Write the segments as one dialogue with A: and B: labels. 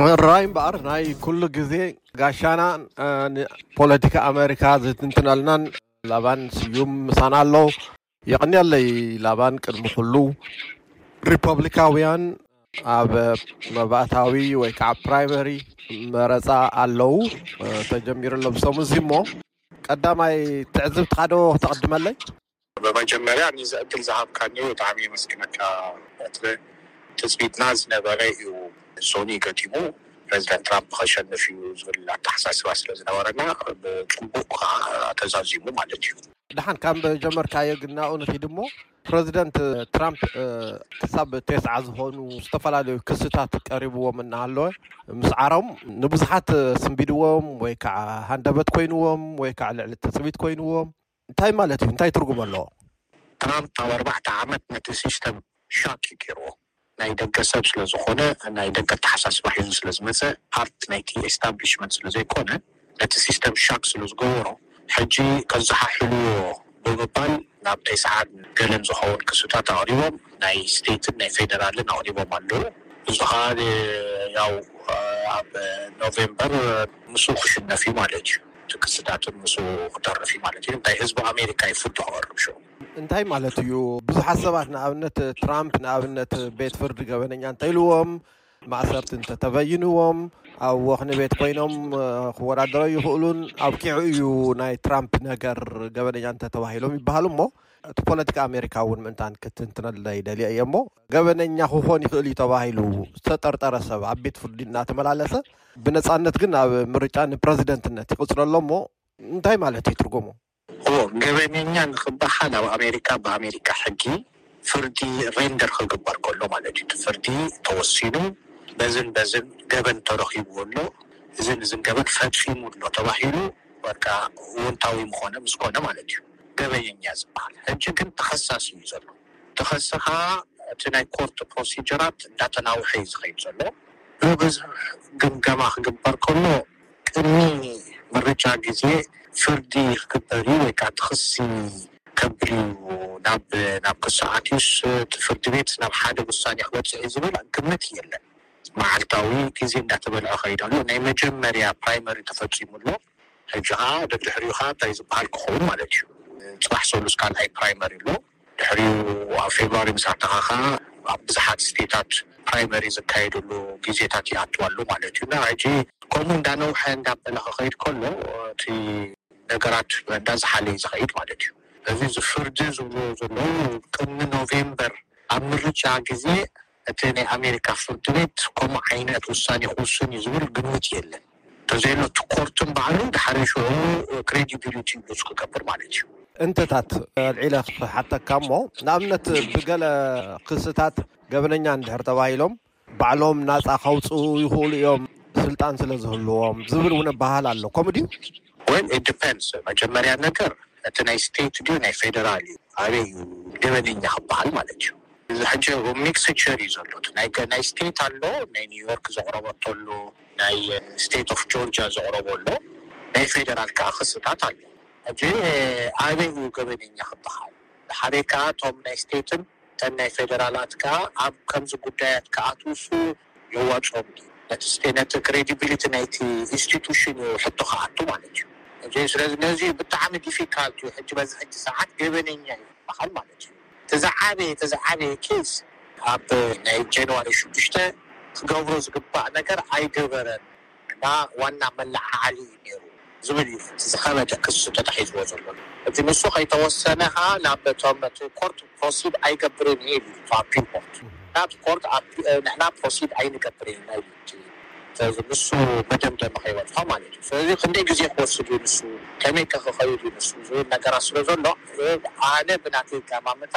A: እራይ እምበኣር ናይ ኩሉ ግዜ ጋሻና ንፖለቲካ ኣመሪካ ዝትንትነልናን ላባን ስዩም ምሳና ኣሎ የቕንየለይ ላባን ቅድሚ ኩሉ ሪፐብሊካውያን ኣብ መባእታዊ ወይ ከዓ ፕራይመሪ መረፃ ኣለው ተጀሚሩ ሎም ሰሙን እሞ ቀዳማይ ትዕዝብትካ ዶ ተቕድመለይ
B: ብመጀመርያ ንዚ ዕድል ዝሃብካኒ ብጣዕሚ የመስግነካ በትሪ ትጽቢትና ዝነበረ እዩ ሶኒ ገጢሙ ፕረዚደንት ትራምፕ ከሸንፍ እዩ ዝብል ኣተሓሳስባ ስለ ዝነበረና ብጽቡቅ ከኣ ተዛዚሙ ማለት እዩ።
A: ደሓን ካብ ጀመርካዮ ግን ናብኡ ንኺድ እሞ ፕረዚደንት ትራምፕ ክሳብ ቴስዓ ዝኾኑ ዝተፈላለዩ ክስታት ቀሪብዎም እናሃለወ ምስዓሮም ንብዙሓት ስንቢድዎም ወይ ከዓ ሃንደበት ኮይንዎም ወይ ከዓ ልዕሊ ትጽቢት ኮይንዎም እንታይ ማለት እዩ እንታይ ትርጉም ኣለዎ?
B: ትራምፕ ኣብ ኣርባዕተ ዓመት ነቲ ሲስተም ሻክ እዩ ጌርዎ። ናይ ደገ ሰብ ስለ ዝኾነ ናይ ደገ ኣተሓሳስባ ሒዙ ስለ ዝመጸ ፓርት ናይቲ ኤስታብሊሽመንት ስለ ዘይኮነ ነቲ ሲስተም ሻክ ስለ ዝገበሮ ሕጂ ከዘሓሕልዎ ብምባል ናብ ተስዓን ገለን ዝኸውን ክስታት ኣቕሪቦም ናይ ስተይትን ናይ ፌደራልን ኣቕሪቦም ኣለዉ። እዚ ከኣ ያው ኣብ ኖቬምበር ምስኡ ክሽነፍ እዩ ማለት እዩ። ክስታቱን ምስኡ ክተርፍ እዩ ማለት እዩ። እንታይ ህዝቢ ኣሜሪካ እዩ ፍርዱ ክቐርብ ሽዑ።
A: እንታይ ማለት እዩ ብዙሓት ሰባት ንኣብነት ትራምፕ ንኣብነት ቤት ፍርዲ ገበነኛ እንተኢልዎም ማእሰርቲ እንተተበይንዎም ኣብ ወኽኒ ቤት ኮይኖም ክወዳደሮ ይኽእሉን ኣብቂዑ እዩ ናይ ትራምፕ ነገር ገበነኛ እንተተባሂሎም ይበሃሉ እሞ እቲ ፖለቲካ ኣሜሪካ እውን ምእንታን ክትንትነለይ ደልየ እየ እሞ ገበነኛ ክኾን ይኽእል እዩ ተባሂሉ ዝተጠርጠረ ሰብ ኣብ ቤት ፍርዲ እናተመላለሰ ብነፃነት ግን ኣብ ምርጫ ንፕረዚደንትነት ይቕፅሎ ኣሎ እሞ እንታይ ማለት እዩ ትርጉሙ?
B: እዎ፣ ገበነኛ ንኽበሃል ኣብ ኣሜሪካ ብኣሜሪካ ሕጊ ፍርዲ ሬንደር ክግበር ከሎ ማለት እዩ። እቲ ፍርዲ ተወሲኑ በዝን በዝን ገበን ተረኺብዎ ኣሎ፣ እዝን እዝን ገበን ፈፂሙ ኣሎ ተባሂሉ በቃ እወንታዊ ምኾነ ምስኮነ ማለት እዩ ገበኘኛ ዝበሃል። ሕጂ ግን ተኸሳሲ እዩ ዘሎ። ተኸሲ ከኣ እቲ ናይ ኮርት ፕሮሲጀራት እንዳተናውሐ እዩ ዝኸይድ ዘሎ። ብብዝሕ ግምገማ ክግበር ከሎ ቅድሚ ምርጫ ግዜ ፍርዲ ክግበር እዩ ወይ ከኣ እቲ ክሲ ከብል እዩ ናብ ናብ ክሲ ኣትዩስ እቲ ፍርዲ ቤት ናብ ሓደ ውሳኔ ክበጽሕ እዩ ዝብል ግምት የለን። መዓልታዊ ግዜ እንዳተበልዐ ከይድ ኣሎ። ናይ መጀመርያ ፕራይመሪ ተፈጺሙ ኣሎ። ሕጂ ከኣ ደድሕሪኡ ከኣ እንታይ ዝበሃል ክኸውን ማለት እዩ ጽባሕ ሰሉስ ካልኣይ ፕራይመሪ ኣሎ ድሕሪኡ ኣብ ፌብርዋሪ ምስ ኣተኻ ከኣ ኣብ ብዝሓት ስተታት ፕራይመሪ ዝካየደሉ ግዜታት ይኣቱ ኣሎ ማለት እዩ እና ሕጂ ከምኡ እንዳነውሐ እንዳበለ ክኸይድ ከሎ እቲ ነገራት እንዳዝሓለ እዩ ዝኸይድ ማለት እዩ። እዚ ፍርዲ ዝብልዎ ዘለዉ ቅድሚ ኖቬምበር ኣብ ምርጫ ግዜ እቲ ናይ ኣሜሪካ ፍርዲ ቤት ከምኡ ዓይነት ውሳኔ ክውስን እዩ ዝብል ግምት የለን። እንተዘየሎ እቲ ኮርትን ባዕሉ ድሓረይ ሽዑ ክሬዲቢሊቲኡ ሉዝ ክገብር ማለት እዩ።
A: እንተታት ኣልዒለ ክሓተካ እሞ ንኣብነት ብገለ ክስታት ገበነኛ እንድሕር ተባሂሎም ባዕሎም ናጻ ከውጽኡ ይኽእሉ እዮም ስልጣን ስለ ዝህልዎም ዝብል እውን ኣበሃህላ ኣሎ። ከምኡ ድዩ?
B: Well it depends መጀመርያ ነገር እቲ ናይ ስቴት ድዩ ናይ ፌደራል እዩ ኣበይ እዩ ገበነኛ ክበሃል ማለት እዩ። እዚ ሕጂ እብ ሚክስቸር እዩ ዘሎ እቲ ናይ ናይ ስቴት ኣሎ ናይ ኒውዮርክ ዘቕረበቶ ኣሎ ናይ ስቴት ኦፍ ጆርጅያ ዘቕረቦ ኣሎ ናይ ፌደራል ከኣ ክስታት ኣሎ ሕጂ ኣበይ እዩ ገበነኛ ክበሃል ደሓሬ ከኣ እቶም ናይ ስቴትን እተን ናይ ፌደራላት ከኣ ኣብ ከምዚ ጉዳያት ክኣትውሱ የዋጽኦም ድዩ ነቲ ስቴ ነቲ ክሬዲቢሊቲ ናይቲ ኢንስቲቱሽን እዩ ሕቶ ክኣቱ ማለት እዩ እንጂ ስለዚ ነዚ እዩ ብጣዕሚ ዲፊካልት እዩ ሕጂ በዚ ሕጂ ሰዓት ገበነኛ እዩ ክበሃል ማለት እዩ እቲ ዝዓበየ እቲ ዝዓበየ ኬዝ ኣብ ናይ ጀንዋሪ ሽዱሽተ ክገብሮ ዝግባእ ነገር ኣይገበረን። እና ዋና መለዓዓሊ እዩ ነይሩ ዝብል እዩ እቲ ዝኸበደ ክሱ ተታሒዝዎ ዘሎ። እቲ ንሱ ከይተወሰነ ከኣ ናብ እቶም እቲ ኮርት ፕሮሲድ ኣይገብርን እየ ኢሉ እዩ እቲ ኣፒል ኮርት እና እቲ ኮርት ንሕና ፕሮሲድ ኣይንገብርን ኢና ኢሉ እዩ እቲ እቲ ንሱ መደምደሚ ከይበጽሖ ማለት እዩ። ስለዚ ክንደይ ግዜ ክወስድ እዩ ንሱ ከመይከ ክኸይድ እዩ ንሱ ዝብል ነገራት ስለ ዘሎ ኣነ ብናተይ
A: ኣቀማምታ፣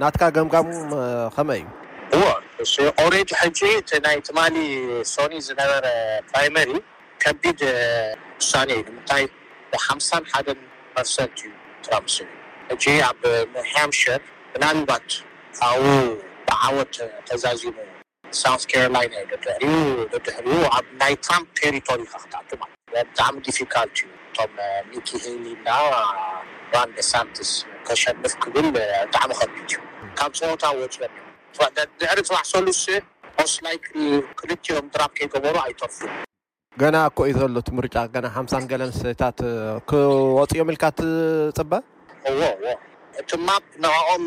A: ናትካ ገምጋም ከመይ
B: እዩ? እወ እሱ ኦሬዲ ሕጂ እቲ ናይ ትማሊ ሶኒ ዝነበረ ፕራይመሪ ከቢድ ውሳኔ እዩ ንምንታይ ብ ሓምሳን ሓደን ፐርሰንት እዩ ትራምፕ ስዒቡ ሕጂ ኣብ ኒውሃምሸር ምናልባት ካብኡ ብዓወት ተዛዚሙ ሳውዝ ካሮላይና እዩ ደድሕሪኡ ደድሕሪኡ ኣብ ናይ ትራምፕ ቴሪቶሪ ኢካ ክትኣቱ ማለት። ብጣዕሚ ዲፊካልት እዩ እቶም ኒኪ ሄሊ እና ራን ደሳንትስ ከሸንፍ ክብል ብጣዕሚ ከቢድ እዩ ካብ ጸወታ ወጽዮም እዮም ድሕሪ ጽባሕ ሰሉስ ሞስት ላይክሊ ክልቲኦም ድራብ ከይገበሩ ኣይተርፉን።
A: ገና እኮ እዩ ዘሎ እቲ ምርጫ ገና ሓምሳን ገለን ሰታት ክወጹ እዮም ኢልካ ትጽበ?
B: እዎ እዎ እቲ ማፕ ንዕኦም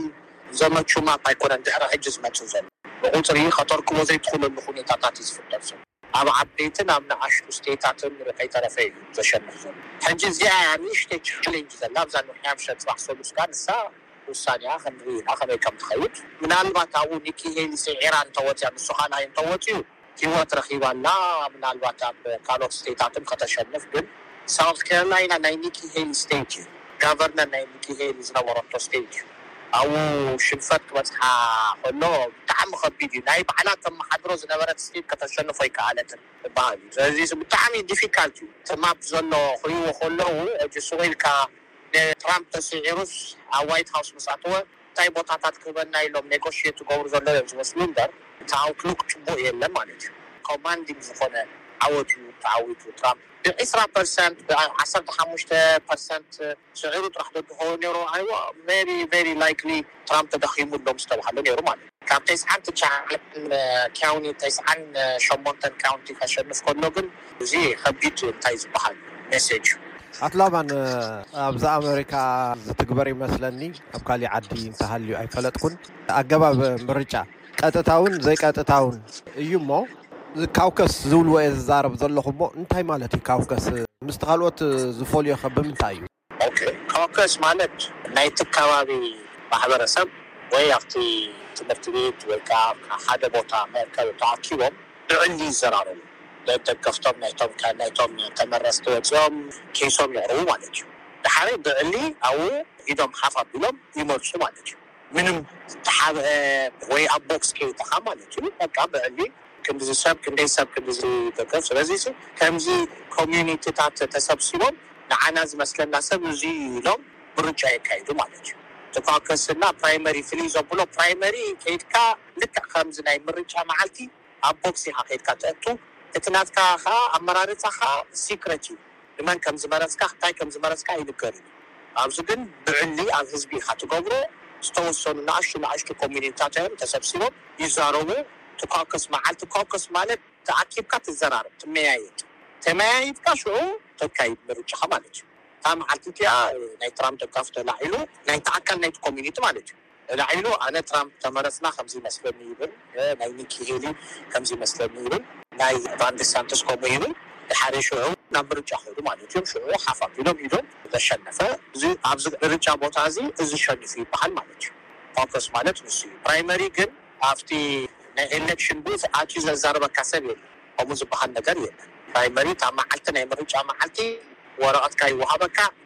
B: ዘመቹ ማፕ ኣይኮነን ድሕሪ ሕጂ ዝመጽእ ዘሎ። ብቁጽሪ ከተርክቦ ዘይትኽእለሉ ኩኔታታት እዩ ዝፍጠር ዘሎ። ኣብ ዓበይትን ኣብ ንኣሽቱ ስተይታትን ሩ ከይተረፈ እዩ ዘሸንፍ ዘሎ። ሕጂ እዚኣ እያ ንእሽተይ ቻሌንጅ ዘላ ኣብዛ ኒው ሃምፕሸር ጽባሕ ሰሉስ ከኣ ንሳ ውሳኔኣ ክንርኢ ኢና ከመይ ከም ትኸይድ። ምናልባት ኣብኡ ኒኪ ሄሊ ስዒራ እንተወጽያ ንሱ ካልኣይ እንተወጽዩ፣ ሂወት ረኪባ ኣላ ምናልባት ኣብ ካልኦት ስተይታት ውን ከተሸንፍ ግን ሳውዝ ካሮላይና ናይ ኒኪ ሄሊ ስተይት እዩ ጋቨርነር ናይ ኒኪ ሄሊ ዝነበረቶ ስተይት እዩ ኣብኡ ሽንፈት ክበጽሓ ከሎ ብጣዕሚ ከቢድ እዩ ናይ ባዕላ ተማሓድሮ ዝነበረት ስተይት ከተሸንፍ ኣይከኣለትን ክበሃል እዩ ስለዚ እዚ ብጣዕሚ ዲፊካልት እዩ ትማፕ ዘሎ ክሪእዎ ከለዉ ሱቅ ኢልካ ንትራምፕ ተሲዒሩስ ኣብ ዋይት ሃውስ ምስ ኣተወ እንታይ ቦታታት ክህበና ኢሎም ኔጎሽየት ዝገብሩ ዘለዉ እዮም ዝመስሉ እምበር እቲ ኣውትሉክ ፅቡቕ የለን ማለት እዩ። ኮማንዲንግ ዝኾነ ዓወት እዩ ተዓዊቱ ትራምፕ። ብዒስራ ፐርሰንት ብዓሰርተ ሓሙሽተ ፐርሰንት ስዒሩ ጥራሕ ተድኸወ ነይሩ ኣይዋ ሜቢ ቬሪ ላይክሊ ትራምፕ ተዳኺሙ ኣሎ ምስ ተብሃለ ነይሩ ማለት እዩ። ካብ ተስዓን ትቻዓን ኪያውኒ ተስዓን ሸሞንተን ካውንቲ ከሸንፍ ከሎ ግን እዚ ከቢድ እንታይ ዝባሃል ሜሴጅ እዩ።
A: ኣቲ ላባን ኣብዚ ኣመሪካ ዝትግበር ይመስለኒ ኣብ ካሊእ ዓዲ እንተሃልዩ ኣይፈለጥኩን ኣገባብ ምርጫ ቀጥታውን ዘይቀጥታውን እዩ እሞ ካውከስ ዝብልዎ እየ ዝዛረብ ዘለኹ እሞ እንታይ ማለት እዩ ካውከስ ምስቲ ካልኦት ዝፈልዮኸ ብምንታይ እዩ?
B: ኮከስ ማለት ናይቲ ከባቢ ማሕበረሰብ ወይ ኣብቲ ትምህርቲ ቤት ወይ ከኣ ኣብ ሓደ ቦታ መእከቢ ተኣኪቦም ብዕሊ ይዘራረቡ ደገፍቶም ናይቶም ናይቶም ተመረጽቲ ወጺኦም ኬሶም የቕርቡ ማለት እዩ። ደሓር ብዕሊ ኣብኡ ኢዶም ሓፍ ኣቢሎም ይመልሱ ማለት እዩ። ምንም ዝተሓብኧ ወይ ኣብ ቦክስ ከይተኻ ማለት እዩ በቃ ብዕሊ ክንድዚ ሰብ ክንደይ ሰብ ክንድዚ ደገፍ ስለዚ እዚ ከምዚ ኮሚኒቲታት ተሰብሲቦም ንዓና ዝመስለና ሰብ እዚ እዩ ኢሎም ምርጫ የካይዱ ማለት እዩ ቶካከስና ፕራይመሪ ፍልይ ዘብሎ ፕራይመሪ ከይድካ ልክዕ ከምዚ ናይ ምርጫ መዓልቲ ኣብ ቦክስ ኢኻ ከይድካ ተእቱ እቲ ናትካ ከኣ ኣመራርጻኻ ሲክረት እዩ ንመን ከም ዝመረጽካ ክታይ ከም ዝመረጽካ ኣይንገርን እዩ ኣብዚ ግን ብዕሊ ኣብ ህዝቢ ኢኻ ትገብሮ ዝተወሰኑ ንኣሽቱ ንኣሽቱ ኮሚኒታት ኣዮም ተሰብሲቦም ይዛረቡ ትኳከስ መዓልቲ ኳከስ ማለት ተኣኪብካ ትዘራረብ ትመያየጥ ተመያይጥካ ሽዑ ተካይድ ምርጫኻ ማለት እዩ እታ መዓልቲ እቲኣ ናይ ትራምፕ ደጋፊ ተላዒሉ ናይቲ ኣካል ናይቲ ኮሚኒቲ ማለት እዩ። ንዕይ ኢሉ ኣነ ትራምፕ ተመረጽና ከምዚ ይመስለኒ ይብል ናይ ኒኪ ሄሊ ከምዚ ይመስለኒ ይብል ናይ ቫን ዲሳንትስ ከምኡ ይብል ድሓሪ ሽዑ ናብ ምርጫ ከይዱ ማለት ኢዮም ሽዑ ሓፍ ኣቢሎም ኢዶም ዘሸነፈ እዚ ኣብዚ ምርጫ ቦታ እዚ እዚ ሸኒፉ ይበሃል ማለት ኢዩ ኮከስ ማለት ንሱ ኢዩ ፕራይመሪ ግን ኣብቲ ናይ ኤለክሽን ቡዝ ኣትዩ ዘዛርበካ ሰብ የለን ከምኡ ዝበሃል ነገር የለን ፕራይመሪ እታ መዓልቲ ናይ ምርጫ መዓልቲ ወረቀትካ ይወሃበካ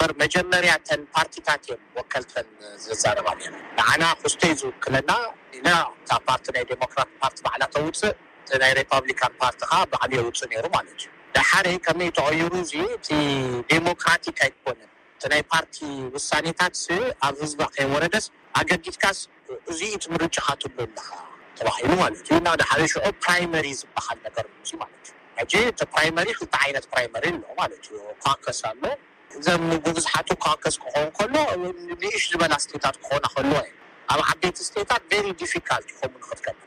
B: እምበር መጀመርያ እተን ፓርቲታት እየን ወከልተን ዝዛረባ ነይረን ንዓና ክስቶ እዩ ዝውክለና ኢላ እታ ፓርቲ ናይ ዴሞክራት ፓርቲ ባዕላ ተውጽእ እቲ ናይ ሬፓብሊካን ፓርቲ ከኣ ባዕሉ የውጽእ ነይሩ ማለት እዩ ደሓር ከመይ ተቀይሩ እዚ እቲ ዴሞክራቲክ ኣይኮነን እቲ ናይ ፓርቲ ውሳኔታትስ ኣብ ህዝቢ ከይወረደስ ኣገዲድካስ እዚ እቲ ምርጫኻ ትብሎ ኣለኻ ተባሂሉ ማለት እዩ እና ድሓረ ሽዑ ፕራይመሪ ዝበሃል ነገር ኣሎ እዚ ማለት እዩ ሕጂ እቲ ፕራይመሪ ክልተ ዓይነት ፕራይመሪ ኣሎ ማለት እዩ ኳከስ ኣሎ እዘን ንብብዝሓቱ ኳከስ ክኾን ከሎ ንእሽ ዝበላ ስተታት ክኾና ከለዋ እየን ኣብ ዓበይቲ ስተታት ቨሪ ዲፊካልት እዩ ከምኡ ንኽትገብር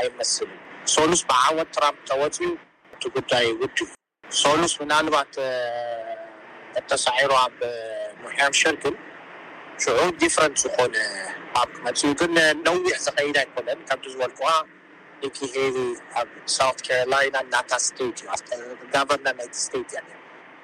B: ኣይመስልን ሰሉስ ብዓወት ትራምፕ ተወጺኡ እቲ ጉዳይ ውድኡ። ሰሉስ ምናልባት እንተሳዒሩ ኣብ ኑሃምሸር ግን ሽዑ ዲፍረንት ዝኾነ ማፕ ክመጽእዩ ግን ነዊሕ ዝኸይድ ኣይኮነን ከምቲ ዝበልኩኻ ኒኪ ሄሊ ኣብ ሳውት ካሮላይና ናታ ስተይት እዩ ጋቨርነር ናይቲ ስተይት እያ
A: ኔራ።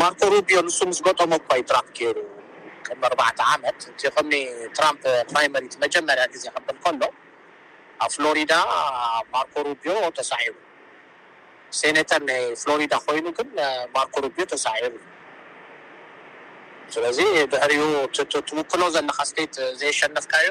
B: ማርኮ ሩቢዮ ንሱ ምስ ገጠሞ እኳ እዩ ድራፍት ገይሩ ቅድሚ ኣርባዕተ ዓመት እቲ ቅድሚ ትራምፕ ፕራይመሪ እቲ መጀመርያ ግዜ ክብል ከሎ ኣብ ፍሎሪዳ ማርኮ ሩቢዮ ተሳዒሩ ሴነተር ናይ ፍሎሪዳ ኮይኑ ግን ማርኮ ሩቢዮ ተሳዒሩ እዩ ስለዚ ድሕሪኡ እቲ ትውክሎ ዘለካ ስተይት ዘየሸነፍካዮ